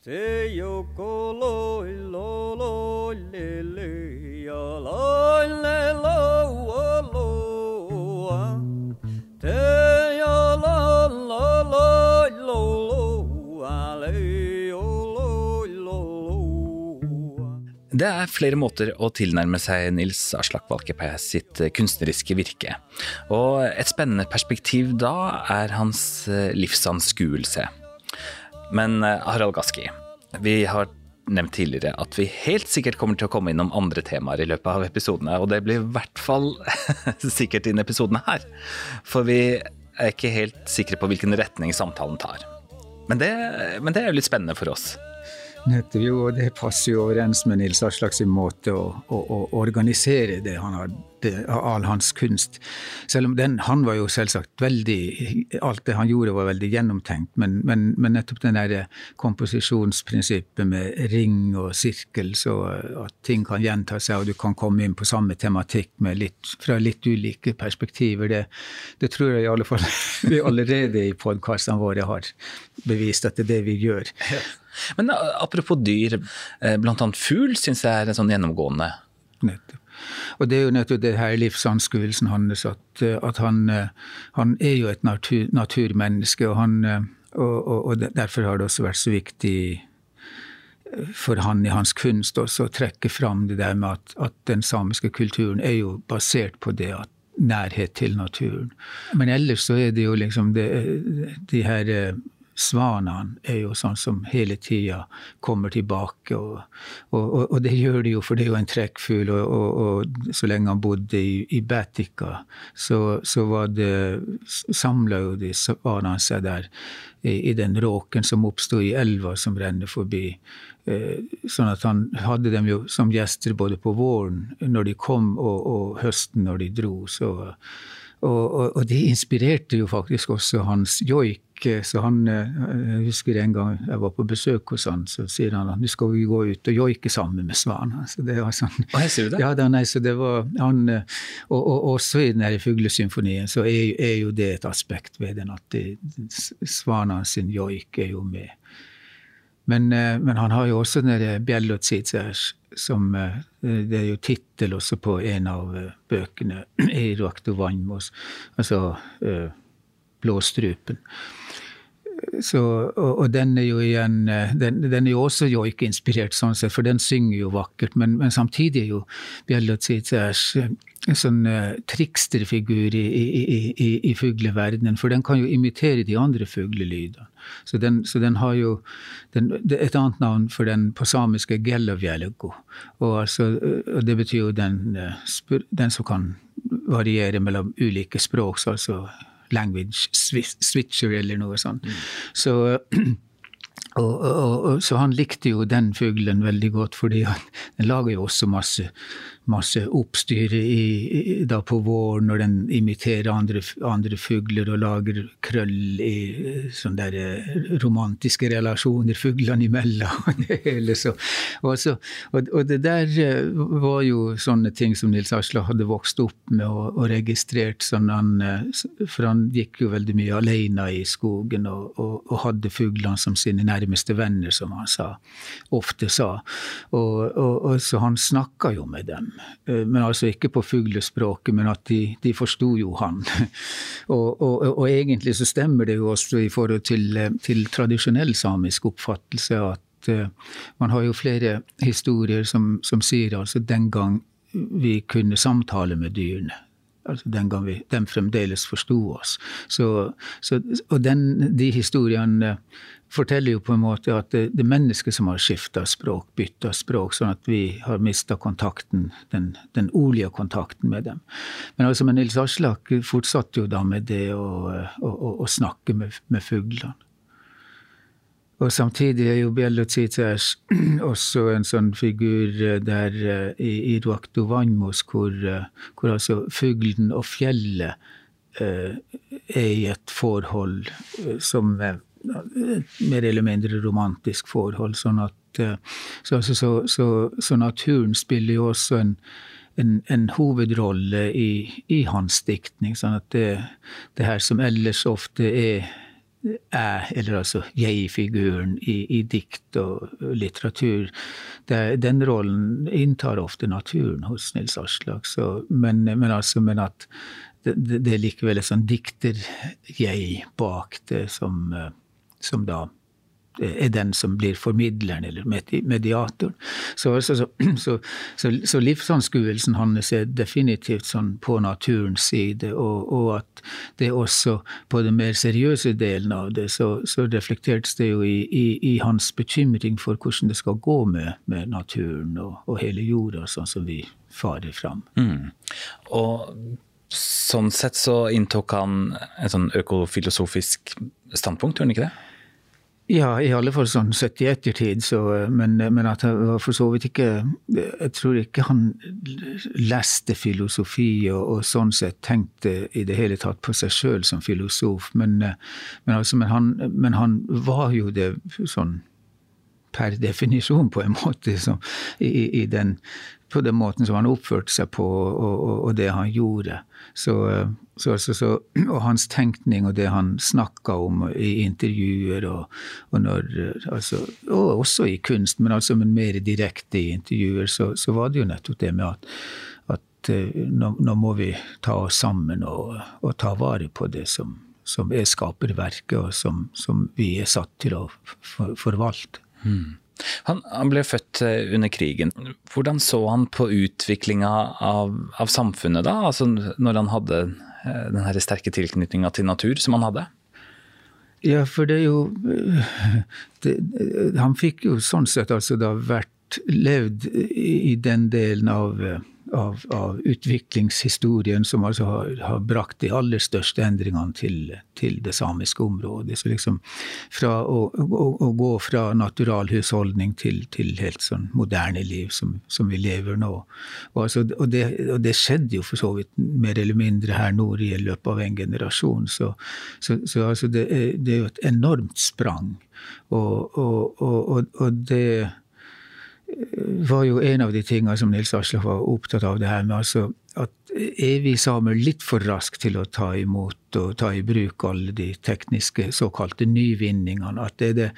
Te yoko loi lo lo le le ya loi le lo lo wa. Te ya la la lo lo lo wa le o loi lo lo. Det er flere måter å tilnærme seg Nils Aslak Valkeapää sitt kunstneriske virke. Og et spennende perspektiv da er hans eh, livsanskuelse. Men eh, Harald Gaski, vi har nevnt tidligere at vi helt sikkert kommer til å komme innom andre temaer i løpet av episodene, og det blir i hvert fall sikkert inn episodene her. For vi er ikke helt sikre på hvilken retning samtalen tar. Men det, men det er jo litt spennende for oss. Nettopp, jo, det passer jo overens med Nils Aslak sin måte å, å, å organisere det han hadde, all hans kunst. Selv om den, han var jo selvsagt veldig Alt det han gjorde, var veldig gjennomtenkt, men, men, men nettopp den der komposisjonsprinsippet med ring og sirkel, så at ting kan gjenta seg, og du kan komme inn på samme tematikk litt, fra litt ulike perspektiver, det, det tror jeg i alle fall vi allerede i podkastene våre har bevist at det er det vi gjør. Men eh, apropos dyr, bl.a. blant annet fugl syns jeg er en sånn gjennomgående. Nettopp. Og det er jo nettopp det her livsanskuelsen hans, at, at han, han, er jo et natur, naturmenneske. Og, han, og, og, og, derfor har det også vært så viktig for han i hans kunst også å trekke fram det der med at, at den samiske kulturen er jo basert på det at nærhet til naturen. Men ellers så er det jo liksom det, de her Svanene er jo sånn som hele tida kommer tilbake, og, og, og, det gjør de jo, for det er jo en trekkfugl. Og, så lenge han bodde i, i Batika, så, så var det samla jo de svanene seg der i, i den råken som oppsto i elva som renner forbi. Eh, sånn at han hadde dem jo som gjester både på våren når de kom, og, og høsten når de dro. så og, og, og, de inspirerte jo faktisk også hans joik. Så han, eh, jeg husker en gang jeg var på besøk hos han, så sier han at nå skal vi gå ut og joike sammen med Svanen Så det var sånn, Hva sier du det? Ja, da, nei, så det var han, eh, og, og også i den her fuglesymfonien så er, er, jo det et aspekt ved den, at Svanen sin joik er jo med. Men, eh, men, han har jo også den bjellotsitsers som Det er jo tittel også på en av bøkene i Ruakto Vannmos, altså Blåstrupen. Så, og, og, den er jo igjen den, den er jo også joik-inspirert, sånn sett, for den synger jo vakkert. Men, men samtidig er jo Bjellotsitsers en sånn uh, triksterfigur i, i, i, i fugleverdenen. For den kan jo imitere de andre fuglelydene. Så den, så den har jo den, Et annet navn for den på samisk er gellavjelgo. Og, altså, og det betyr jo den, den som kan variere mellom ulike språk. så altså language switcher eller noe sånt. Mm. Så, og, og, og, så han likte jo den fuglen veldig godt, fordi han, den lager jo også masse masse oppstyr i, da på våren når den imiterer andre, andre fugler og lager krøll i sånne der eh, romantiske relasjoner fuglene imellom. og det hele. Så, og, så, og, og, det der eh, var jo sånne ting som Nils Asla hadde vokst opp med og, og registrert. Sånn han, eh, for han gikk jo veldig mye alene i skogen og, og hadde fuglene som sine nærmeste venner, som han sa, ofte sa. Og, så han snakka jo med dem. Eh, men altså ikke på fuglespråket, men at de, de forsto jo han. og, og, og, egentlig så stemmer det jo også i forhold til, eh, til tradisjonell samisk oppfattelse at uh, man har jo flere historier som, som sier altså den gang vi kunne samtale med dyrene. Altså den gang vi, de fremdeles forsto oss. Så, så, og den, de historiene forteller jo på en måte at det, det er mennesket som har skifta språk, bytta språk, sånn at vi har mista kontakten, den, den ordlige kontakten med dem. Men altså Nils Aslak fortsatte jo da med det å, å, å, å snakke med, med fuglene. Og samtidig er jo Bjellotsitsers også en sånn figur der i, i Ruakto Vannmos, hvor, hvor altså fuglen og fjellet eh, er i et forhold som er mer eller mindre romantisk forhold. sånn at eh, så, altså, så, så, så, naturen spiller jo også en, en, en hovedrolle i, i, hans diktning. sånn at det, det, her som ellers ofte er jeg, eller altså jeg-figuren i, i, dikt og litteratur, det, den rollen inntar ofte naturen hos Nils Aslak. Men, men, altså, men at det, det, er likevel et sånn dikter-jeg bak det, som, som da er den som blir formidleren eller mediatoren. Så, så, så, så livsanskuelsen hans er definitivt sånn på naturens side, og, og, at det også på den mer seriøse delen av det, så, reflekteres det jo i, i, i, hans bekymring for hvordan det skal gå med, med naturen og, og, hele jorda, sånn som vi farer fram. Mm. Og sånn sett så inntok han et sånn økofilosofisk standpunkt, gjorde han ikke det? Ja, i alle fall sånn sett i ettertid, så, men, men, at jeg var for så vidt ikke Jeg tror ikke han leste filosofi og, og sånn sett tenkte i det hele tatt på seg sjøl som filosof, men, men, altså, han, men, han, var jo det sånn per definisjon, på en måte, så, i, i den, på den måten som han oppførte seg på, og, og, og det han gjorde. Så, så, altså, så, og hans tenkning og det han snakka om i intervjuer, og, og, når, altså, og, også i kunst, men altså men mer direkte i intervjuer, så, var det jo nettopp det med at, at eh, nå, nå, må vi ta oss sammen og, og ta vare på det som, som er skaperverket, og som, som, vi er satt til å for, forvalte. Mm. Han, han, ble født eh, under krigen. Hvordan så han på utviklinga av, av, samfunnet da, altså når han hadde den her sterke tilknytninga til natur som han hadde? Ja, for det er jo det, Han fikk jo sånn sett altså da vært levd i den delen av av, av, utviklingshistorien som altså har, har, brakt de aller største endringene til, til det samiske området. Så liksom fra å, å, å gå fra naturalhusholdning til, til, helt sånn moderne liv som, som vi lever nå. Og, altså, og, det, og, det, skjedde jo for så vidt mer eller mindre her nord i løpet av en generasjon. Så, så, så altså det, er, det, er, jo et enormt sprang. og, og det var jo en av de tingene som Nils Aslak var opptatt av. det her med altså at Er vi samer litt for raske til å ta imot og ta i bruk alle de tekniske såkalte nyvinningene? At det, det,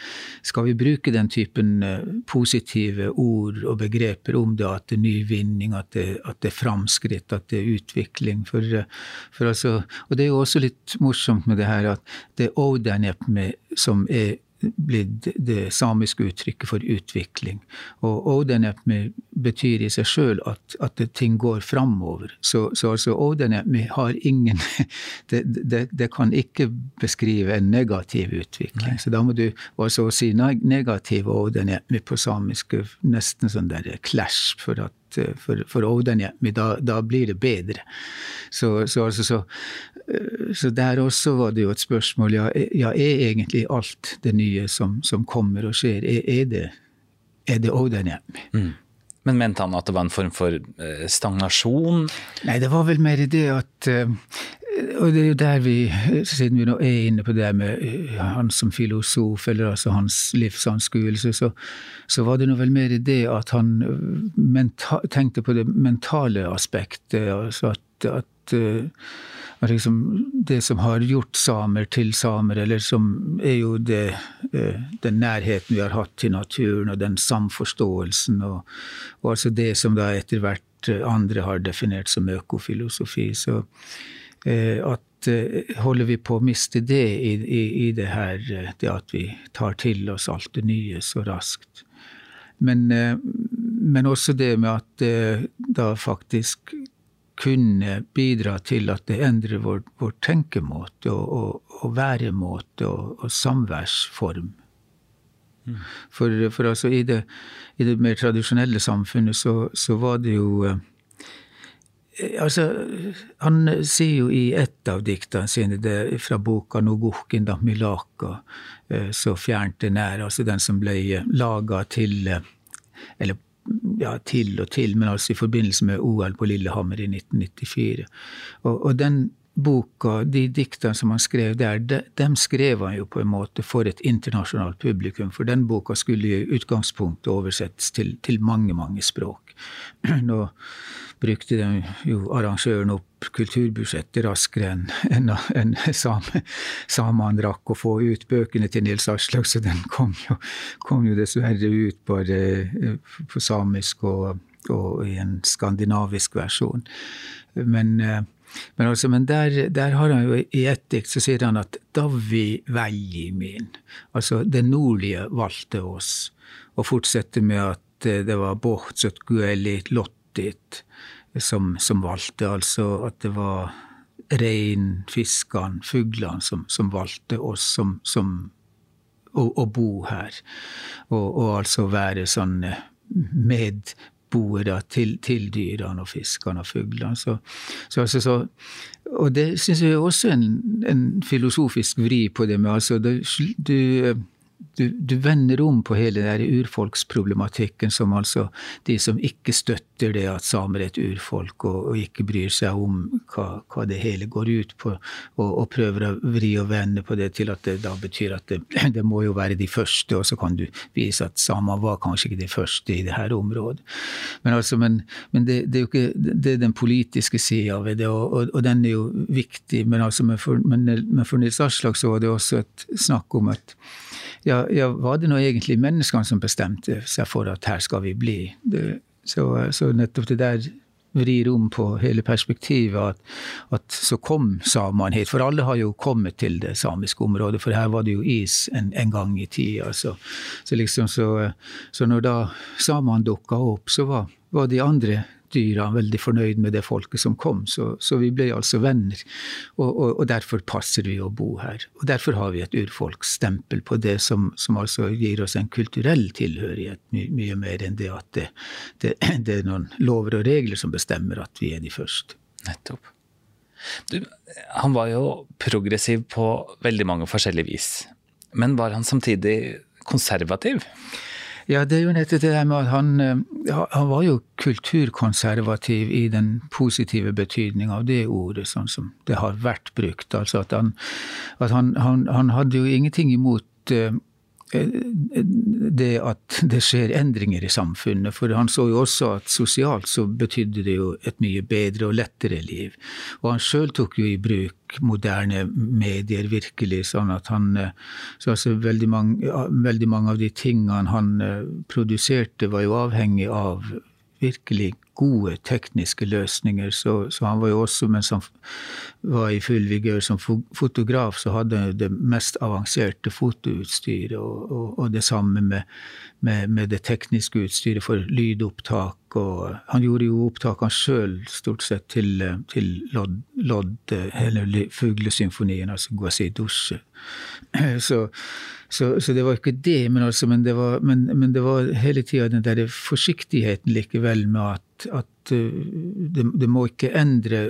skal vi bruke den typen eh, positive ord og begreper om det, at det er nyvinning, at det, at det er framskritt, at det er utvikling? For, eh, for altså, og det er jo også litt morsomt med det her at det er Odenjepme som er blitt det samiske uttrykket for utvikling. Og Odenepmi betyr i seg sjøl at, at, ting går framover. Så, så altså Odenepmi har ingen det, det, det, kan ikke beskrive en negativ utvikling. Nei. Så da må du altså si negativ Odenepmi på samisk, nesten sånn der clash, for at for, for Odenjemi, da, da, blir det bedre. Så, så, altså, så så der også var det jo et spørsmål. Ja, ja er egentlig alt det nye som, som kommer og skjer, er, er det er det Odenhjem? Mm. Men mente han at det var en form for eh, stagnasjon? Nei, det var vel mer det at eh, Og det er jo der vi, siden vi nå er inne på det med han som filosof, eller altså hans livsanskuelse, så, så var det nå vel mer det at han tenkte på det mentale aspektet. altså at, at liksom det som har gjort samer til samer, eller som er jo det, eh, den nærheten vi har hatt til naturen, og den samforståelsen, og, og altså det som da etter hvert eh, andre har definert som økofilosofi. Så eh, at holder vi på å miste det i, i, i, det her, det at vi tar til oss alt det nye så raskt. Men, men også det med at da faktisk kunne bidra til at det endrer vår, vår tenkemåte og, og, og væremåte og, og samværsform. Mm. For, for, altså i det, i det, mer tradisjonelle samfunnet så, så var det jo eh, Altså, han sier jo i ett av diktene sine, det, fra boka 'Noguhkin da Milaka', eh, så fjernt det nær, altså den som ble laga til eh, Eller ja, til og til, men altså i forbindelse med OL på Lillehammer i 1994. Og, og den boka, de diktene som han skrev der, de, dem skrev han jo på en måte for et internasjonalt publikum. For den boka skulle i utgangspunktet oversettes til, til mange, mange språk. Nå brukte de jo arrangøren opp kulturbudsjettet raskere enn en, en samene samene rakk å få ut bøkene til Nils Aslak, så den kom jo, kom jo dessverre ut bare eh, på samisk og, og i en skandinavisk versjon. Men eh, men, altså, men der, der, har han jo i ett dikt så sier han at 'Davi min, altså det nordlige valgte oss, og fortsetter med at eh, det var bortsett Gueli Lottit som, som, valgte, altså at det var rein, fiskene, fuglene som, som, valgte oss som, som å, å, bo her, og, og altså være sånn med boere til, til dyrene og fiskene og fuglene. Så, så, altså, så, og det syns jeg er også en, en, filosofisk vri på det med altså, det, du du, du, vender om på hele den urfolksproblematikken som altså de som ikke støtter det at samer er et urfolk, og, og ikke bryr seg om hva, hva, det hele går ut på, og, og, prøver å vri og vende på det til at det da betyr at det, det må jo være de første, og så kan du vise at samer var kanskje ikke de første i det her området. Men, altså, men, men det, det, er jo ikke det er den politiske sida ved det, og, og, den er jo viktig. Men, altså, men, for, men for Nils Aslak så var det også et snakk om at ja, ja, var det nå egentlig menneskene som bestemte seg for at her skal vi bli? Det, så, så, nettopp det der vrir om på hele perspektivet at, at så kom samene hit. For alle har jo kommet til det samiske området, for her var det jo is en, en gang i tida. Så, så, liksom, så, så når da samene dukka opp, så var, var de andre dyra veldig fornøyd med det folket som kom, så, så vi ble altså venner. Og, og, og, derfor passer vi å bo her. Og derfor har vi et urfolksstempel på det som, som altså gir oss en kulturell tilhørighet, my, mye mer enn det at det, det, det, er noen lover og regler som bestemmer at vi er de første. Nettopp. Du, han var jo progressiv på veldig mange forskjellige vis. Men var han samtidig konservativ? Ja, det er jo nettopp det der med at han, eh, han var jo kulturkonservativ i den positive betydning av det ordet, sånn som det har vært brukt. Altså at han, at han, han, han hadde jo ingenting imot uh, det at det skjer endringer i samfunnet. For han så jo også at sosialt så betydde det jo et mye bedre og lettere liv. Og han sjøl tok jo i bruk moderne medier, virkelig, sånn at han Så altså veldig mange, veldig mange av de tingene han produserte, var jo avhengig av virkelig gode tekniske løsninger. Så, så, han var jo også, mens han var i full vigør som fotograf, så hadde han det mest avanserte fotoutstyret, og, og, og det samme med, med, med, det tekniske utstyret for lydopptak. Og han gjorde jo opptakene sjøl, stort sett, til, til lodd, lodd, eller fuglesymfonien, altså Guasi Dusje. Så, så, så, det var ikke det, men, altså, men, det, var, men, men det, var, hele tida den der forsiktigheten likevel med at, at uh, det, det, må ikke endre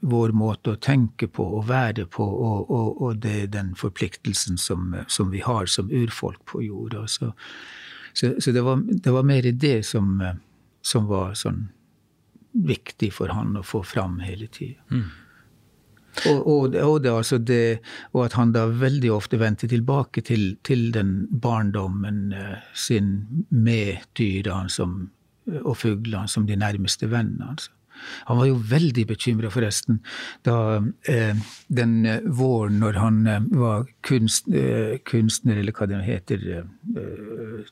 vår måte å tenke på og være på, og, og, og det er den forpliktelsen som, som, vi har som urfolk på jorda. Så, så, så det, var, det, var, mer det som, som var sånn viktig for han å få fram hele tida. Mm. Og, og, og, det, altså det, og, at han da veldig ofte vendte tilbake til, til den barndommen uh, sin med dyrene og fuglene som de nærmeste vennene. Altså. Han var jo veldig bekymra, forresten, da eh, den eh, våren når han eh, var kunst, eh, kunstner, eller hva det heter, eh,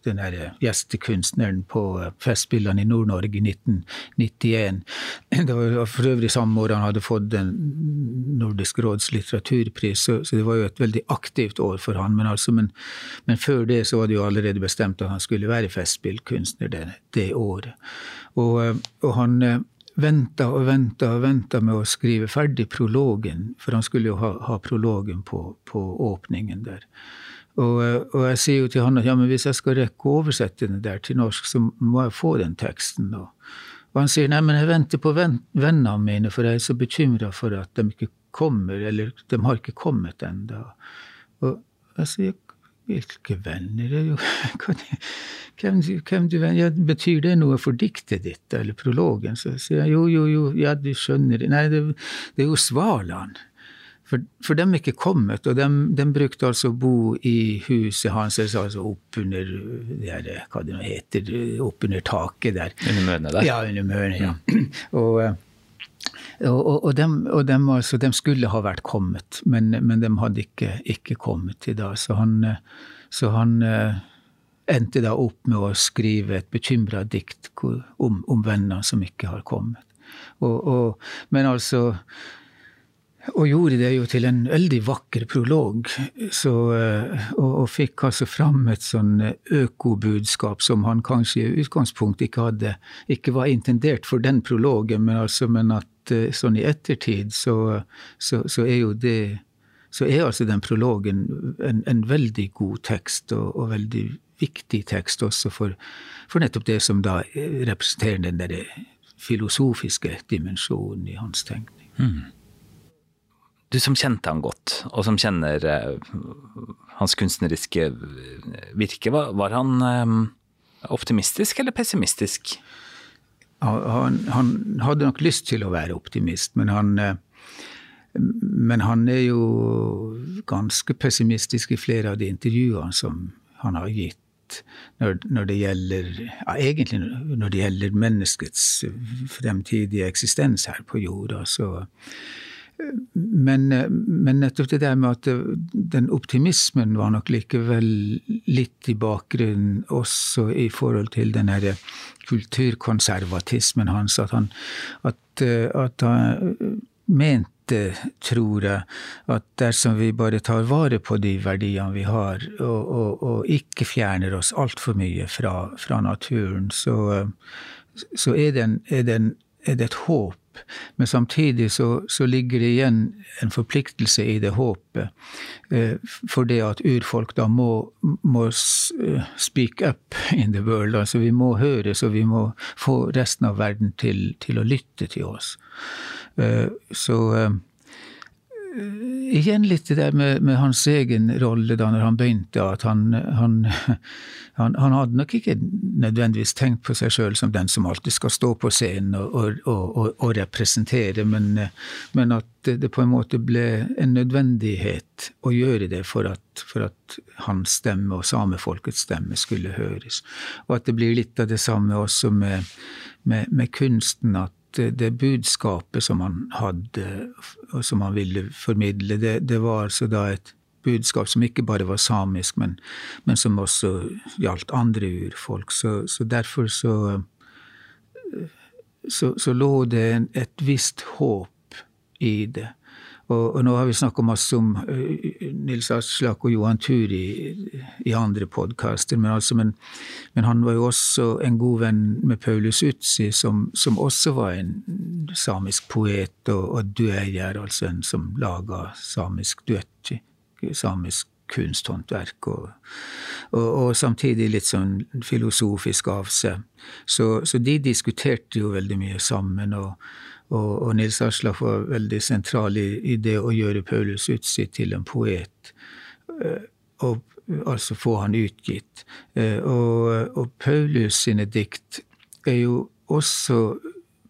den der gjestekunstneren på eh, Festspillene i Nord-Norge i 1991. Det var for øvrig samme år han hadde fått den Nordisk råds litteraturpris, så, så, det var jo et veldig aktivt år for han. Men, altså, men, men, før det så var det jo allerede bestemt at han skulle være festspillkunstner det, det året. Og, og han venta og venta og venta med å skrive ferdig prologen, for han skulle jo ha, ha prologen på, på, åpningen der. Og, og, jeg sier jo til han at ja, men hvis jeg skal rekke å oversette den der til norsk, så må jeg få den teksten. Og, og han sier nei, men jeg venter på ven vennene mine, for jeg er så bekymra for at de ikke kommer, eller de har ikke kommet ennå. Og jeg sier hvilke venner er jo hvem, hvem du ja, Betyr det noe for diktet ditt eller prologen? Så sier jeg jo, jo, jo, ja, du skjønner det. Nei, det, det er jo Svaland. For, for de er ikke kommet, og de, de, brukte altså å bo i huset hans, altså oppunder det hva det nå heter, oppunder taket der. Under mørene der? Ja, under mørene, ja. og, og, og, og de, altså, skulle ha vært kommet, men, men de hadde ikke, ikke, kommet til da. Så han, så han endte da opp med å skrive et bekymra dikt om, om venner som ikke har kommet. men altså og gjorde det jo til en veldig vakker prolog. Så, eh, og, og, fikk altså fram et sånn økobudskap som han kanskje i utgangspunktet ikke hadde, ikke var intendert for den prologen, men, altså, men at eh, sånn i ettertid så, så, så, er jo det så er altså den prologen en, en veldig god tekst, og, og, veldig viktig tekst også for, for nettopp det som da representerer den der filosofiske dimensjonen i hans tenkning. Mm. Du som kjente han godt, og som kjenner uh, hans kunstneriske virke, var, var han um, optimistisk eller pessimistisk? Han, han, hadde nok lyst til å være optimist, men han, uh, men han er jo ganske pessimistisk i flere av de intervjuene som han har gitt. Når, når, det gjelder ja, egentlig når det gjelder menneskets fremtidige eksistens her på jorda, så men, men, nettopp det der med at den optimismen var nok likevel litt i bakgrunnen også i forhold til den herre kulturkonservatismen hans. At han, at, at han mente, tror jeg, at dersom vi bare tar vare på de verdiene vi har, og, og, og ikke fjerner oss altfor mye fra, fra naturen, så, så er, det en, er, det en, er det et men samtidig så, så, ligger det igjen en forpliktelse i det håpet. Eh, for det at urfolk da må, må eh, speak up in the world. Altså vi må høre, så vi må få resten av verden til, til å lytte til oss. Eh, så igjen litt det der med, med, hans egen rolle da når han begynte, at han, han, han, han hadde nok ikke nødvendigvis tenkt på seg sjøl som den som alltid skal stå på scenen og, og, og, og representere, men, men, at det på en måte ble en nødvendighet å gjøre det for at, for at hans stemme og samefolkets stemme skulle høres. Og at det blir litt av det samme også med, med, med kunsten, at det budskapet som han hadde, og som han ville formidle, det, det var altså da et budskap som ikke bare var samisk, men, men som også gjaldt andre urfolk. Så, så derfor så, så, så lå det et visst håp i det. Og, og, nå har vi snakka masse om Nils Aslak og Johan Turi i, i andre podkaster, men, altså, men, men, han var jo også en god venn med Paulus Utsi, som, som også var en samisk poet og, og dueier, altså en som laga samisk duett, samisk kunsthåndverk, og, og, og, samtidig litt sånn filosofisk av seg. Så, så de diskuterte jo veldig mye sammen. og og, og Nils Aslak var veldig sentral i, i, det å gjøre Paulus Utsi til en poet. Eh, og altså få han utgitt. Eh, og, og Paulus sine dikt er jo også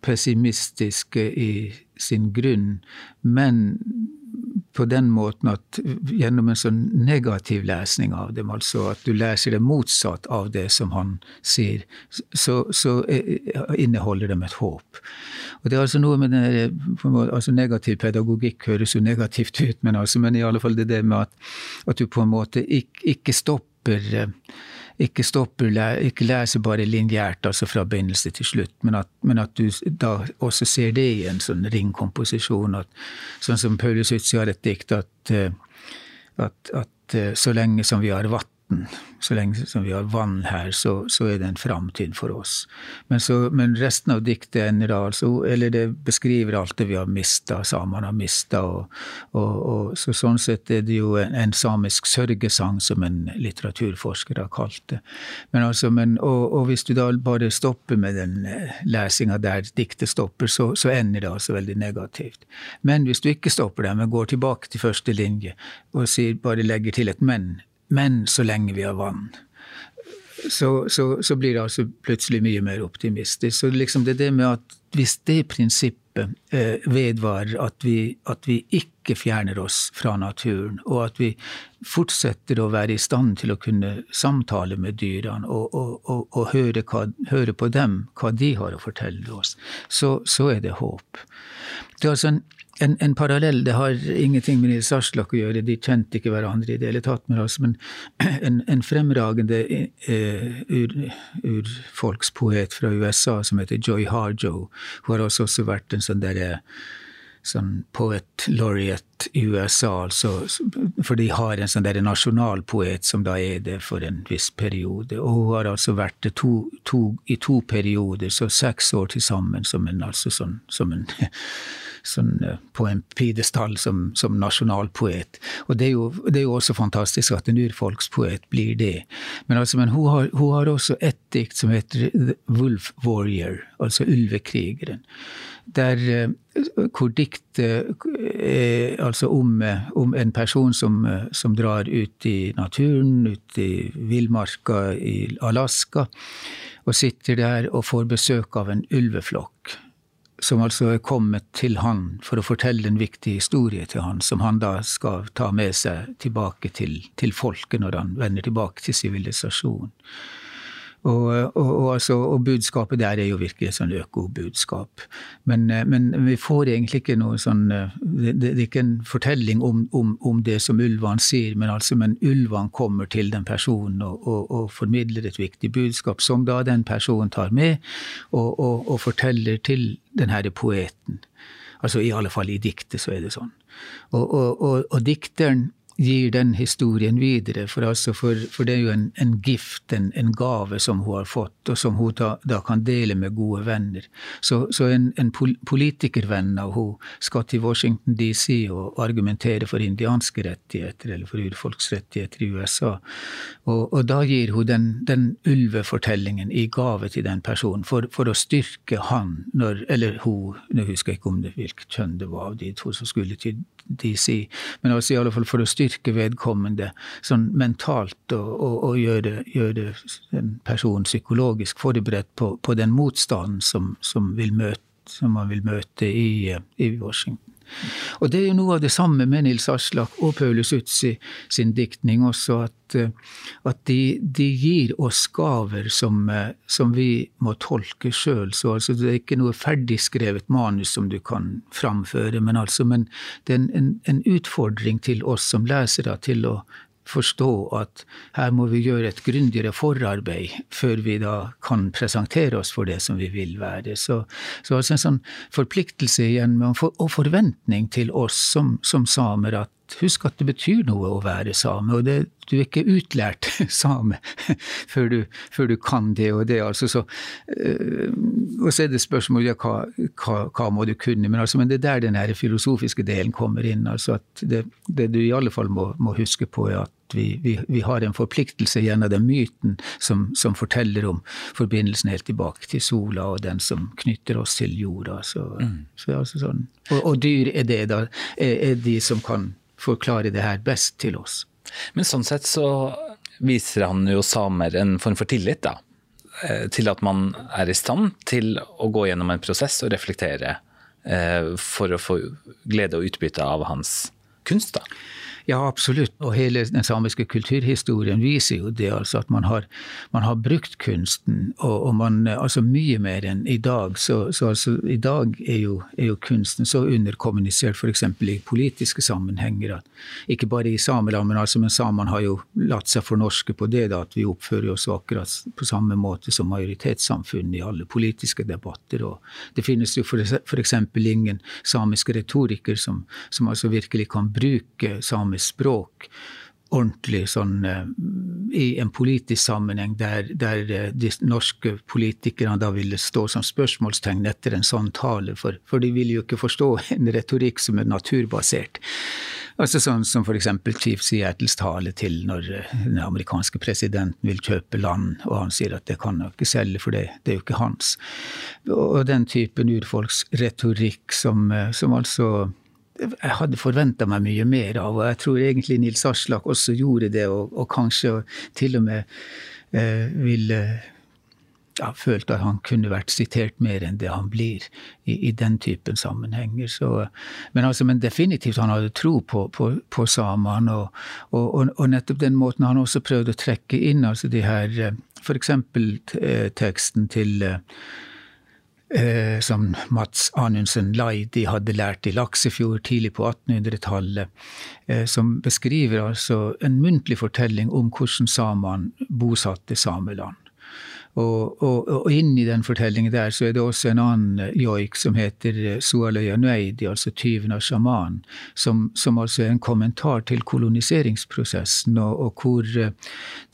pessimistiske i sin grunn, men på den måten at gjennom en sånn negativ lesning av dem, altså at du leser det motsatt av det som han sier, så, så inneholder de et håp. Og det er altså noe med den, altså Negativ pedagogikk høres jo negativt ut, men, altså, men i alle fall det det med at, at du på en måte ikke, ikke stopper ikke stopper, ikke leser bare lineært, altså fra begynnelse til slutt, men at, men at, du da også ser det i en sånn ringkomposisjon. At, sånn som Paulus Utsi har et dikt at, eh, at, eh, så lenge som vi har vann, så lenge som vi har vann her, så, så er det en framtid for oss. Men, så, men, resten av diktet ender altså, eller det beskriver alt det vi har mista, samene har mista. Og, og, og, så sånn sett er det jo en, en, samisk sørgesang, som en litteraturforsker har kalt det. Men altså, men, og, og, hvis du da bare stopper med den eh, lesinga der diktet stopper, så, så, ender det altså veldig negativt. Men hvis du ikke stopper der, men går tilbake til første linje og sier, bare legger til et men, men så lenge vi har vann, så, så, så blir det altså plutselig mye mer optimistisk. Så liksom det er det med at hvis det prinsippet eh, vedvarer, at vi, at vi ikke fjerner oss fra naturen, og at vi fortsetter å være i stand til å kunne samtale med dyrene og, og, og, og høre, hva, høre, på dem, hva de har å fortelle oss, så, så er det håp. Det er altså en en, en, parallell, det har ingenting med Nils Aslak å gjøre, de kjente ikke hverandre i det hele tatt, men, altså, men en, en, fremragende ur, urfolkspoet fra USA som heter Joy Harjo, hun har også, også vært en sånn derre sånn poet laureate i USA, altså, for de har en sånn der nasjonalpoet som da er det for en viss periode. Og hun har altså vært det to, to, i to perioder, så seks år til sammen som en, altså sånn, som en sånn, eh, på en pidestall som, som nasjonalpoet. Og det er, jo, det er, jo, også fantastisk at en urfolkspoet blir det. Men, altså, men hun, har, hun, har, også et dikt som heter The Wolf Warrior, altså Ulvekrigeren. Der, eh, hvor diktet er altså om, om, en person som, som, drar ut i naturen, ut i villmarka i Alaska, og sitter der og får besøk av en ulveflokk som altså er kommet til han for å fortelle en viktig historie til han, som han da skal ta med seg tilbake til, til folket når han vender tilbake til sivilisasjonen. Og, og, og, altså, og, budskapet der er jo virkelig sånn økobudskap. Men, eh, men vi får egentlig ikke noe sånn eh, Det, det er ikke en fortelling om, om, om, det som ulvene sier, men, altså, men ulvene kommer til den personen og, formidler et viktig budskap, som da den personen tar med og, forteller til den herre poeten. Altså i alle fall i diktet så er det sånn. og dikteren gir den historien videre. For, altså for, for det er jo en, en gift, en, en, gave som hun har fått, og som hun da, da kan dele med gode venner. Så, så en, en, politikervenn av hun skal til Washington DC og argumentere for indianske rettigheter, eller for urfolksrettigheter i USA. Og, og da gir hun den, den, ulvefortellingen i gave til den personen, for, for å styrke han, når, eller hun, nå husker jeg ikke om det hvilket kjønn det var av de to som skulle til DC, men altså i alle fall for å styrke vedkommende sånn mentalt og, og, og gjøre, gjøre, en person psykologisk forberedt på, på den motstanden som, som, møte, som, man vil møte i, i Washington. Og det er jo noe av det samme med Nils Aslak og Paulus Utsi sin diktning også, at, at de, de, gir oss gaver som, som vi må tolke sjøl. Så altså, det er ikke noe ferdigskrevet manus som du kan framføre, men, altså, men det er en, en utfordring til oss som lesere til å forstå at her må vi gjøre et grundigere forarbeid før vi da kan presentere oss for det som vi vil være. Så, så altså en sånn forpliktelse igjen og forventning til oss som, som samer at husk at det betyr noe å være same, og det, du er ikke utlært same før du, før du kan det og det. Altså, så, øh, og så er det spørsmålet ja, hva, hva, hva, må du kunne, men, altså, men det er der den filosofiske delen kommer inn. altså at Det, det du i alle fall må, må huske på, er at vi, vi, vi, har en forpliktelse gjennom den myten som, som, forteller om forbindelsen helt tilbake til sola og den som knytter oss til jorda. Så, mm. så altså sånn. og, og, dyr er det da, er, er de som kan forklare det her best til oss. Men sånn sett så viser han jo samer en form for tillit, da. Eh, til at man er i stand til å gå gjennom en prosess og reflektere eh, for å få glede og utbytte av hans kunst. da. Ja, absolutt. Og hele den samiske kulturhistorien viser jo det, altså at man har, man har brukt kunsten, og, og, man altså mye mer enn i dag. Så, så altså, i dag er jo, er jo kunsten så underkommunisert f.eks. i politiske sammenhenger. at Ikke bare i sameland, men altså, men samene har jo latt seg fornorske på det, da, at vi oppfører oss akkurat på samme måte som majoritetssamfunnet i alle politiske debatter. og Det finnes jo f.eks. ingen samiske retoriker som, som altså virkelig kan bruke samisk språk ordentlig sånn eh, i en politisk sammenheng der, der eh, de norske politikerne da ville stå som spørsmålstegn etter en sånn tale, for, for de ville jo ikke forstå en retorikk som er naturbasert. Altså sånn som f.eks. Chief Seattles tale til når eh, den amerikanske presidenten vil kjøpe land, og han sier at det kan han ikke selge, for det, det er jo ikke hans. Og den typen urfolksretorikk som, som altså jeg hadde forventa meg mye mer av, og jeg tror egentlig Nils Aslak også gjorde det, og, og kanskje til og med eh, ville ja, følt at han kunne vært sitert mer enn det han blir i, i den typen sammenhenger. Så, men, altså, men, definitivt, han hadde tro på, på, på samene, og, og, og, nettopp den måten han også prøvde å trekke inn altså de her eh, F.eks. Eh, teksten til eh, som Mats Anundsen Laidi hadde lært i Laksefjord tidlig på 1800-tallet, eh, som beskriver altså en muntlig fortelling om hvordan samene bosatte Sameland. Og, og, og inni den fortellingen der så er det også en annen eh, joik som heter eh, Sualøya Nueidi, altså tyven av sjamanen, som, som, altså er en kommentar til koloniseringsprosessen, og, og hvor eh,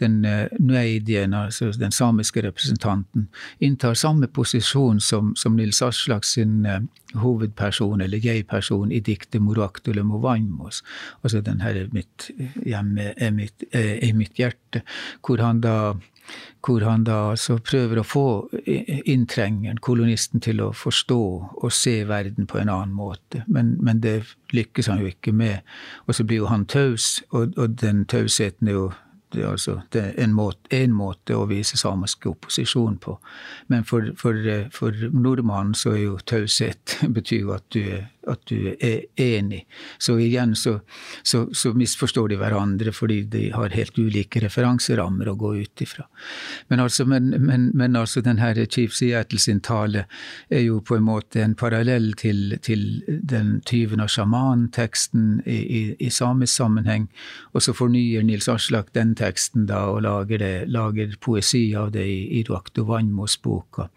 den nueidien, altså den samiske representanten, inntar samme posisjon som, som Nils Aslak sin hovedperson, eller jeg-person, i diktet Moraktule Movanmos, altså den her mitt hjemme er mitt, er mitt hjerte, hvor han da hvor han da altså prøver å få inntrengeren, kolonisten, til å forstå og se verden på en annen måte. Men, men det lykkes han jo ikke med. Og så blir jo han taus, og, og den tausheten er jo det er altså det er en, måte, en måte å vise samisk opposisjon på. Men for, for, for nordmannen så er jo taushet betyr jo at du er at du er enig. Så igjen så, så, så, misforstår de hverandre fordi de har helt ulike referanserammer å gå ut ifra. Men altså, men, men, men altså den her Chief Seattle sin tale er jo på en måte en parallell til, til den tyven av sjaman-teksten i, i, i, samisk sammenheng. Og så fornyer Nils Aslak den teksten da og lager, det, lager poesi av det i, i Ruakto Vanmos-boka.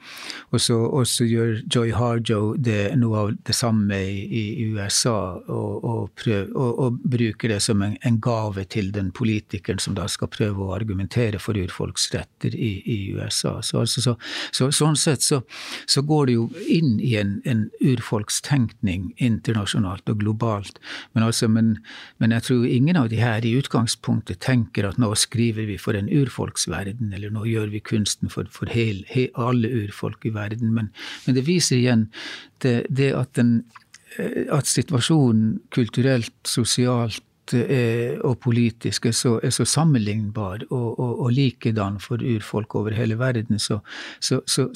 Og så, gjør Joy Harjo det, noe av det samme i i, USA og, og, prøv, og, og, bruker det som en, en, gave til den politikeren som da skal prøve å argumentere for urfolks retter i, i USA. Så, altså, så, så, sånn sett så, går det jo inn i en, en urfolkstenkning internasjonalt og globalt. Men, altså, men, men, jeg tror ingen av de her i utgangspunktet tenker at nå skriver vi for en urfolksverden, eller nå gjør vi kunsten for, for hel, he, alle urfolk i verden. Men, men det viser igjen det, det at den at situasjonen kulturelt, sosialt eh, og politisk er så, er så sammenlignbar og, og, og, likedan for urfolk over hele verden, så, så, så,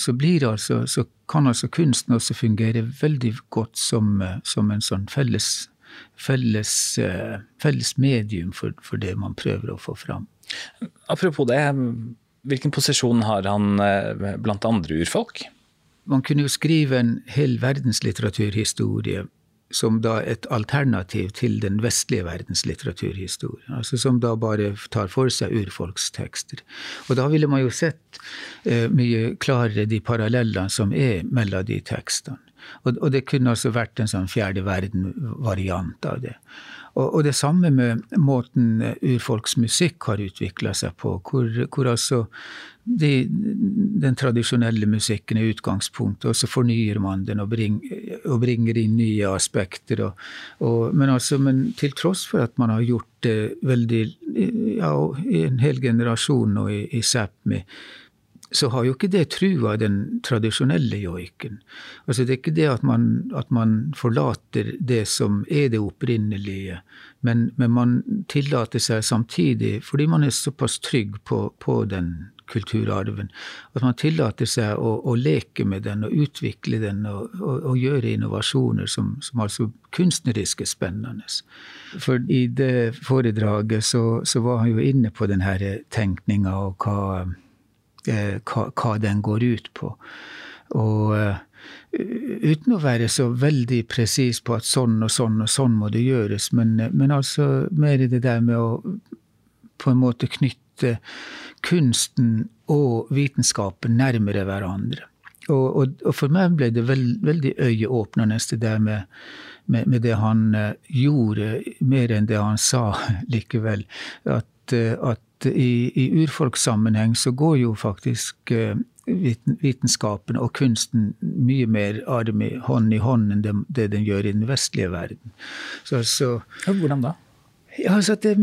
altså, så kan altså kunsten også fungere veldig godt som, som en sånn felles, felles, eh, felles medium for, for, det man prøver å få fram. Apropos det, hvilken posisjon har han blant andre urfolk? Man kunne jo skrive en hel verdenslitteraturhistorie som da et alternativ til den vestlige verdens litteraturhistorie. Altså som da bare tar for seg urfolkstekster. Og da ville man jo sett eh, mye klarere de parallellene som er mellom de tekstene. Og, og, det kunne altså vært en sånn fjerde verden-variant av det. Og, og, det samme med måten urfolksmusikk har utvikla seg på, hvor, hvor altså de, den tradisjonelle musikken er utgangspunktet, og så fornyer man den og, bring, og bringer inn nye aspekter. Og, men, altså, men, til tross for at man har gjort det veldig ja, i en hel generasjon nå i, i Sápmi, så har jo ikke det trua den tradisjonelle joiken. Altså Det er ikke det at man, at man forlater det som er det opprinnelige, men, men, man tillater seg samtidig, fordi man er såpass trygg på, på den kulturarven, at man tillater seg å, å, leke med den og utvikle den og, og, og gjøre innovasjoner som, som altså kunstnerisk er spennende. For i det foredraget så, så var han jo inne på denne tenkninga og hva hva, hva, den går ut på. Og uh, uten å være så veldig presis på at sånn og sånn og sånn må det gjøres, men, men altså mer det der med å på en måte knytte kunsten og vitenskapen nærmere hverandre. Og, og, og for meg ble det veld, veldig øyeåpnende det der med, med, med, det han gjorde, mer enn det han sa likevel. At, uh, at i, i urfolkssammenheng så går jo faktisk eh, vitenskapen og kunsten mye mer arm i hånd i hånd enn det, det den gjør i den vestlige verden. Så, så, Hvordan da? Ja, altså det,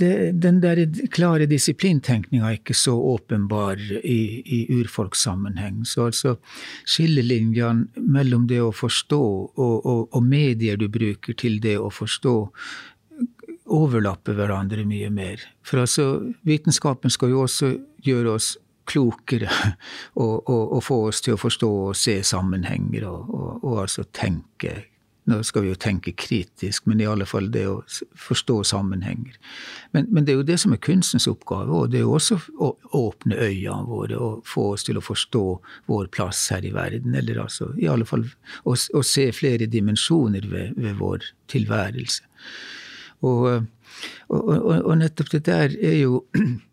det, Den der klare disiplintenkninga er ikke så åpenbar i, i urfolkssammenheng. Så altså skillelinjene mellom det å forstå og, og, og medier du bruker til det å forstå, overlapper hverandre mye mer. For altså, vitenskapen skal jo også gjøre oss klokere og, og, og, få oss til å forstå og se sammenhenger og, og, altså tenke nå skal vi jo tenke kritisk, men i alle fall det å forstå sammenhenger. Men, men, det er jo det som er kunstens oppgave, og det er jo også å åpne øynene våre og få oss til å forstå vår plass her i verden. Eller altså i alle fall å, å se flere dimensjoner ved, ved vår tilværelse. Og, og, og, nettopp det der er jo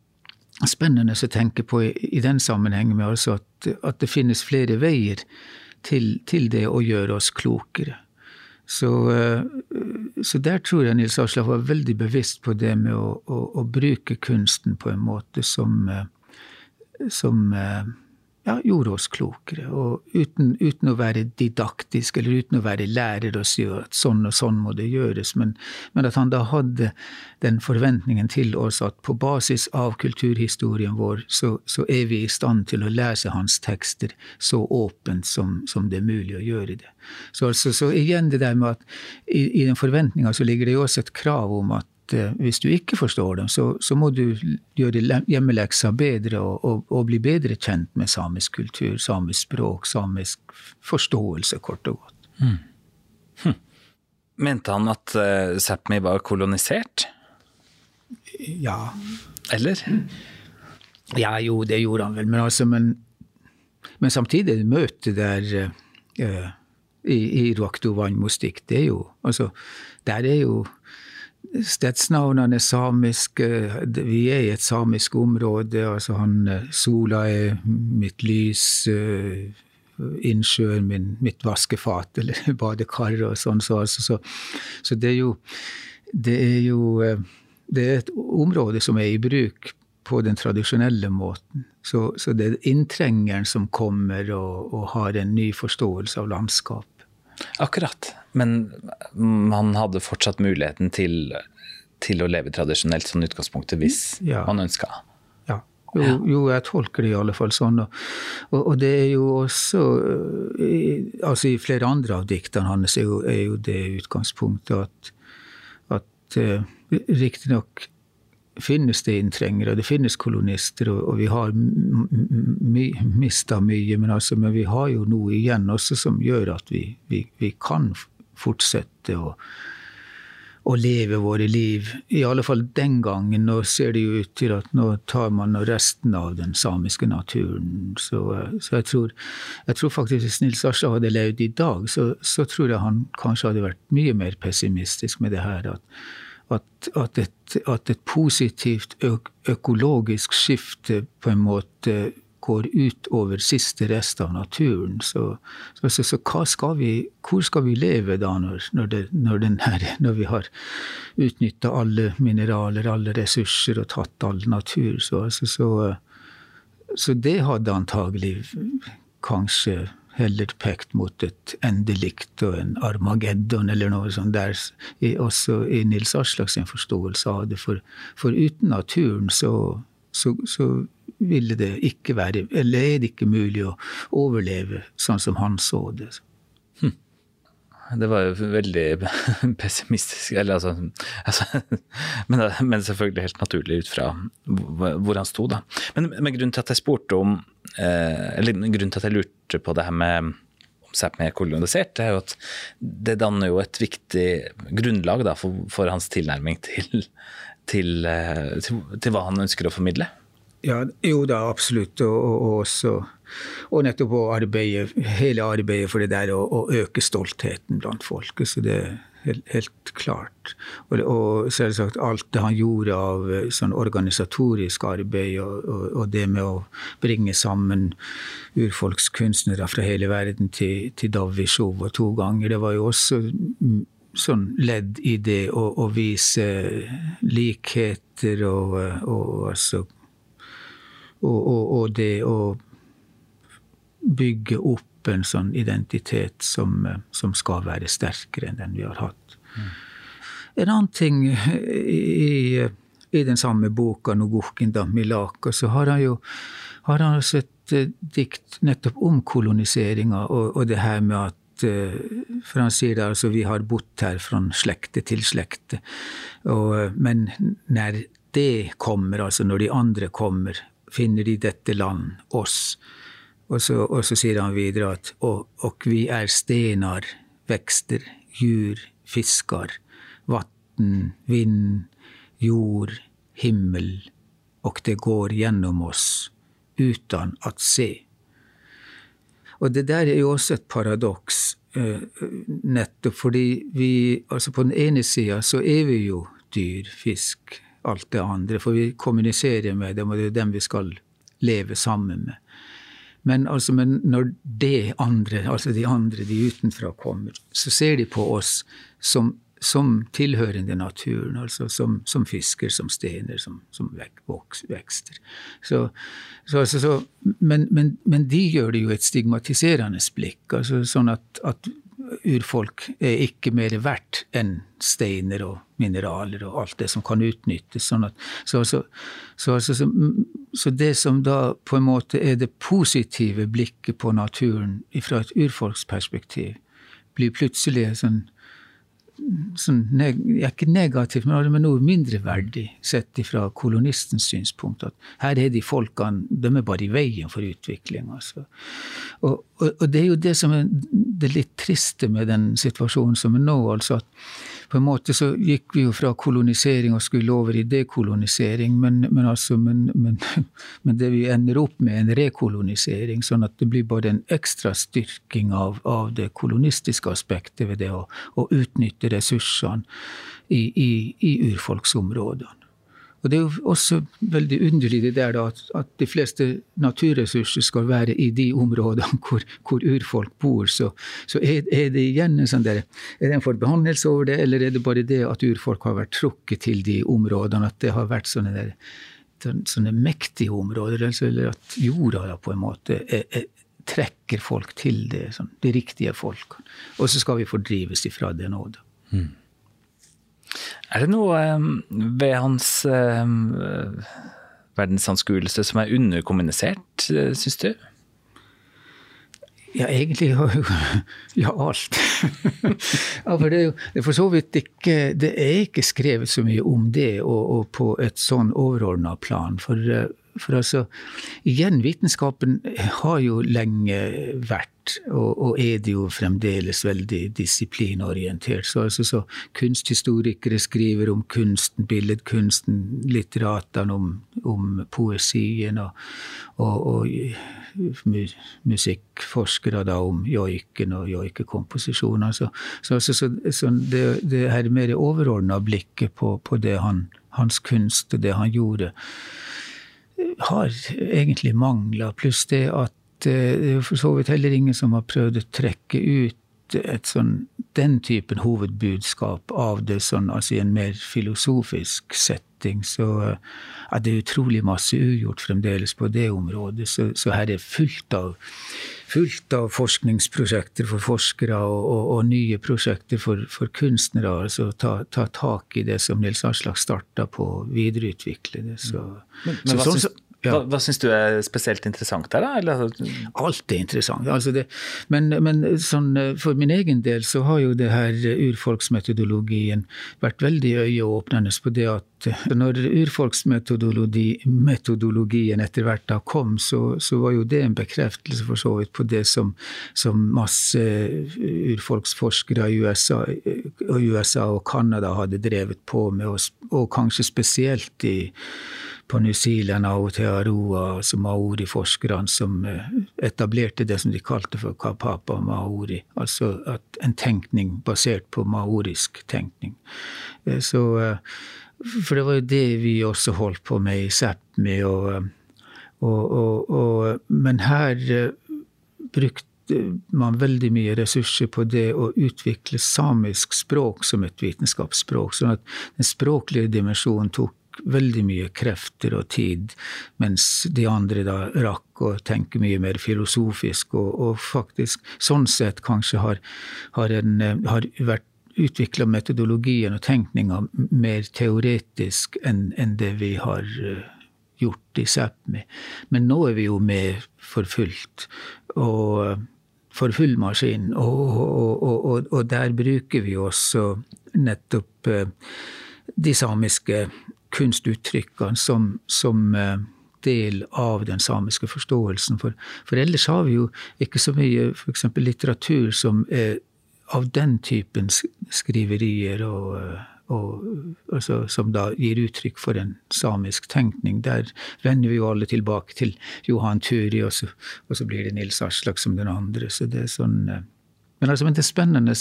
spennende å tenke på i, i den sammenhengen med altså at, at, det finnes flere veier til, til det å gjøre oss klokere. Så, eh, så, der tror jeg Nils Aslak var veldig bevisst på det med å, å, å bruke kunsten på en måte som, eh, som eh, ja, gjorde oss klokere. Og uten, uten, å være didaktisk eller uten å være lærer og si at sånn og sånn må det gjøres, men, men, at han da hadde den forventningen til oss at på basis av kulturhistorien vår, så, så er vi i stand til å lese hans tekster så åpent som, som det er mulig å gjøre det. Så, altså, så igjen det der med at i, i den forventninga så ligger det jo også et krav om at Eh, hvis du ikke forstår dem, så, så må du gjøre hjemmeleksa bedre og, og, og, bli bedre kjent med samisk kultur, samisk språk, samisk forståelse, kort og godt. Mm. Hm. Mente han at uh, Sápmi var kolonisert? Ja. Eller? Ja, jo, det gjorde han vel. Men, altså, men, men samtidig, møtet der uh, i, i Ruaktuvannmostik, det er jo Altså, der er jo Stedsnavnene er samiske. Vi er i et samisk område. altså han, eh, Sola er mitt lys. Eh, innsjøen min, mitt vaskefat eller badekar og sånn. Så, altså, så, så, det er jo Det er jo eh, det er et område som er i bruk på den tradisjonelle måten. Så, så det er inntrengeren som kommer og, og har en ny forståelse av landskap. Akkurat. Men man hadde fortsatt muligheten til, til å leve tradisjonelt som utgangspunktet hvis ja. man ønska? Ja. Jo, jo, jeg tolker det i alle fall sånn. Og, og det er jo også i, altså I flere andre av diktene hans er, er, jo det utgangspunktet at, at uh, riktignok finnes det inntrengere, det finnes kolonister, og, og vi har my, mista mye. Men, altså, men, vi har jo noe igjen også som gjør at vi, vi, vi kan fortsette å, å, leve våre liv. I alle fall den gangen. Nå ser det jo ut til at nå tar man resten av den samiske naturen. Så, så jeg, tror, jeg, tror, faktisk hvis Nils Asla hadde levd i dag, så, så tror jeg han kanskje hadde vært mye mer pessimistisk med det her. at at, at, et, at et, positivt økologisk skifte på en måte går ut over siste rest av naturen. Så, så, så, så skal vi, hvor skal vi leve da, når, når, det, når, her, når vi har utnytta alle mineraler, alle ressurser og tatt all natur? Så, det hadde antagelig kanskje heller pekt mot et endelikt og en Armageddon eller noe sånt der, også i Nils Aslaks forståelse av det. For, for uten naturen så, så, så, ville det ikke være, eller er det ikke mulig å overleve sånn som han så det. Det var jo veldig pessimistisk, eller altså, altså men, men, selvfølgelig helt naturlig ut fra hvor han sto, da. Men, men grunnen til at jeg spurte om Eh, eller grunnen til at jeg lurte på det her med om er kolonisert, det er jo at det danner jo et viktig grunnlag da, for, for, hans tilnærming til, til, eh, til, til, hva han ønsker å formidle. Ja, jo da, absolutt. Og, og, og, også, og nettopp å arbeide, hele arbeidet for det der å, øke stoltheten blant folket. Så det, Helt, helt klart. Og, og, selvsagt alt det han gjorde av eh, sånn organisatorisk arbeid, og, og, og, det med å bringe sammen urfolkskunstnere fra hele verden til, til Davishow to ganger, det var jo også sånn ledd i det å, vise likheter og, altså og, det å bygge opp en sånn identitet som, eh, som, skal være sterkere enn den vi har hatt. Mm. En annen ting i, i den samme boka, 'Nogukinda Milaka', så har han jo har han også et uh, dikt nettopp om koloniseringa og, og, det her med at For han sier det altså vi har bodd her fra slekte til slekte. Og, men når det kommer, altså når de andre kommer, finner de dette land, oss. Og så, og så sier han videre at og, og vi er stenar, vekster, djur, fiskar, vatn, vind, jord, himmel, og det går gjennom oss uten at se. Og det der er jo også et paradoks, eh, nettopp fordi vi altså På den ene sida så er vi jo dyr, fisk, alt det andre, for vi kommuniserer med dem, og det er dem vi skal leve sammen med. Men, altså, men når det andre, altså de andre, de utenfra, kommer, så ser de på oss som, som tilhørende naturen, altså som, som fisker, som stener, som, som vekster. Så, så, altså, så, men, men, men, de gjør det jo et stigmatiserende blikk, altså sånn at, at urfolk er ikke mer verdt enn steiner og mineraler og alt det som kan utnyttes. Sånn at, så, så, så, så, det som da på en måte er det positive blikket på naturen fra et urfolksperspektiv, blir plutselig sånn sånn, ikke negativt, men noe mindreverdig sett fra kolonistens synspunkt. At her er de folkene de er bare i veien for utvikling. Altså. Og, og, og, det er jo det som er det litt triste med den situasjonen som er nå. altså at på en måte så gikk vi jo fra kolonisering og skulle over i dekolonisering, men, men, altså, men, men det vi ender opp med, er en rekolonisering. Sånn at det blir bare en ekstra styrking av, av det kolonistiske aspektet ved det å, å utnytte ressursene i, i, i urfolksområdene. Og Det er jo også veldig underlig det der da, at, at, de fleste naturressurser skal være i de områdene hvor, hvor urfolk bor. Så, så er, er, det igjen en sånn der, er det en forbannelse over det, eller er det bare det at urfolk har vært trukket til de områdene? At det har vært sånne, der, sånne mektige områder, eller at jorda da på en måte er, er, trekker folk til det, sånn, de riktige folk. Og så skal vi fordrives ifra det nå, da. Mm. Er det noe ved hans verdensanskuelse som er underkommunisert, eh, syns du? Ja, egentlig ja, alt. ja, for det er jo for så vidt ikke Det er ikke skrevet så mye om det og, og på et sånn overordna plan. For, eh, for altså, igjen, vitenskapen har jo lenge vært og, og, er det jo fremdeles veldig disiplinorientert. Så, altså, så kunsthistorikere skriver om kunsten, billedkunsten, litteratene om, om poesien, og, og, og musikkforskere da om joiken og joikekomposisjoner. Så, så, så, så, det, det her mer overordna blikket på, på det han, hans kunst og det han gjorde, har egentlig mangla. Pluss det at Eh, det er for så vidt heller ingen som har prøvd å trekke ut et sånn, den typen hovedbudskap av det sånn, altså i en mer filosofisk setting. Så ja, det er utrolig masse ugjort fremdeles på det området. Så, så her er fullt av, fullt av forskningsprosjekter for forskere og, og, og nye prosjekter for, for kunstnere. altså ta, ta, tak i det som Nils Aslak starta på, videreutvikle det. Så, men, men så, sånn, ja. Hva, hva syns du er spesielt interessant der, da? Eller? Alt er interessant. Altså det, men, men sånn, for min egen del så har jo det her urfolksmetodologien vært veldig øyeåpnende på det at når urfolksmetodologien etter hvert da kom, så, så, var jo det en bekreftelse for så vidt på det som, som masse urfolksforskere i USA USA og Canada hadde drevet på med, og, og kanskje spesielt i på New Zealand Aotearoa, altså maoriforskerne, som eh, etablerte det som de kalte for kapapa maori. Altså en tenkning basert på maorisk tenkning. Eh, så, eh, for det var jo det vi også holdt på med i Sápmi. Og, og, og, men her brukte man veldig mye ressurser på det å utvikle samisk språk som et vitenskapsspråk. sånn at den språklige dimensjonen tok veldig mye krefter og tid, mens de andre da rakk å tenke mye mer filosofisk, og, og faktisk sånn sett kanskje har, har, en, har vært utvikla metodologien og tenkninga mer teoretisk enn, enn det vi har eh, gjort i Sápmi. Men nå er vi jo med for fullt. og for full maskin. Og, og, og, og, der bruker vi også nettopp eh, de samiske kunstuttrykkene som, som, eh, del av den samiske forståelsen. For, for ellers har vi jo ikke så mye f.eks. litteratur som er av den typen skriverier og, og, altså, som da gir uttrykk for en samisk tenkning. Der vender vi jo alle tilbake til Johan Turi, og så, og så blir det Nils Aslak som den andre. Så det er sånn eh, men, altså, men det er spennende,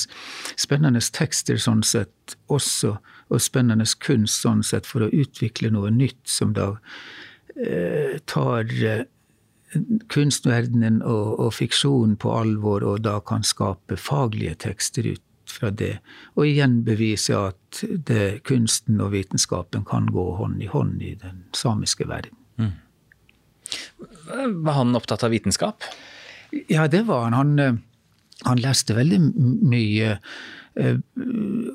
spennende, tekster sånn sett også, og spennende kunst sånn sett for å utvikle noe nytt som da eh, tar eh, kunstverdenen og, og fiksjonen på alvor, og da kan skape faglige tekster ut fra det. Og igjen bevise at det, kunsten og vitenskapen kan gå hånd i hånd i den samiske verden. Mm. Var han opptatt av vitenskap? Ja, det var han. Han, eh, han leste veldig mye eh,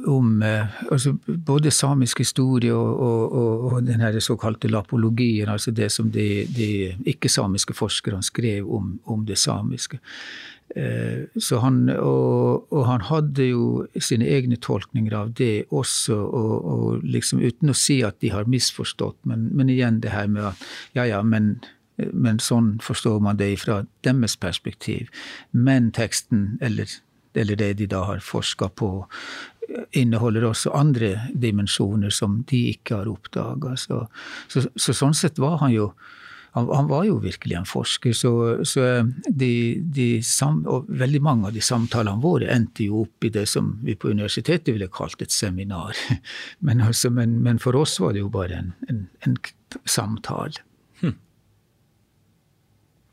om eh, altså både samisk historie og, og, og den her såkalte lapologien, altså det som de, de ikke-samiske forskerne skrev om, om, det samiske. Eh, så han, og, og, han hadde jo sine egne tolkninger av det også, og, liksom uten å si at de har misforstått, men, men igjen det her med at ja ja, men men sånn forstår man det fra deres perspektiv. Men teksten, eller, eller det de da har forska på, inneholder også andre dimensjoner som de ikke har oppdaga. Så, så, så, sånn sett var han jo han, var jo virkelig en forsker, så, så de, de sam, og veldig mange av de samtalene våre endte jo opp i det som vi på universitetet ville kalt et seminar. Men, altså, men, men for oss var det jo bare en, en, en samtale.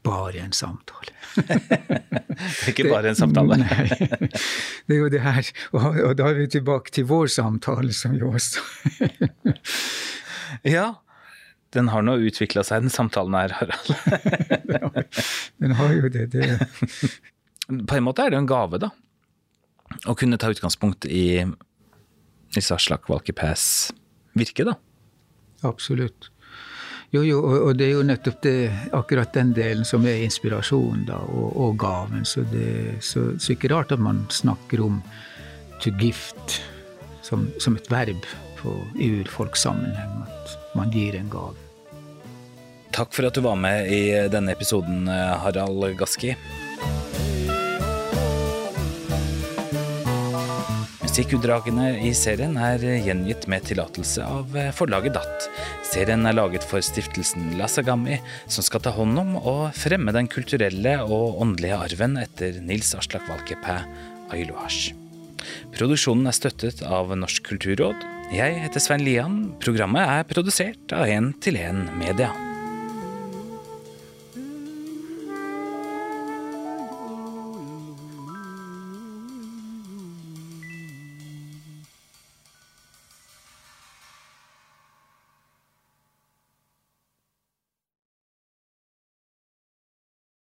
Bare en samtale. ikke bare en samtale? Nei. Det er jo det her. Og, og, da er vi tilbake til vår samtale, som jo også Ja. Den har nå utvikla seg, den samtalen her, Harald. den har jo det. det. På en måte er det jo en gave, da. Å kunne ta utgangspunkt i i Saslak Valkeapääs virke, da. Absolutt. Jo, jo, og det er jo nettopp det, akkurat den delen som er inspirasjonen og, og gaven. Så det så, så ikke rart at man snakker om to gift som, som et verb på, urfolkssammenheng. At man gir en gave. Takk for at du var med i denne episoden, Harald Gaski. Musikkutdragene i serien er gjengitt med tillatelse av forlaget DAT. Serien er laget for stiftelsen Lasagami, som skal ta hånd om og fremme den kulturelle og åndelige arven etter Nils Aslak Valkeapää Ailuasj. Produksjonen er støttet av Norsk kulturråd. Jeg heter Svein Lian. Programmet er produsert av 1 til 1 Media.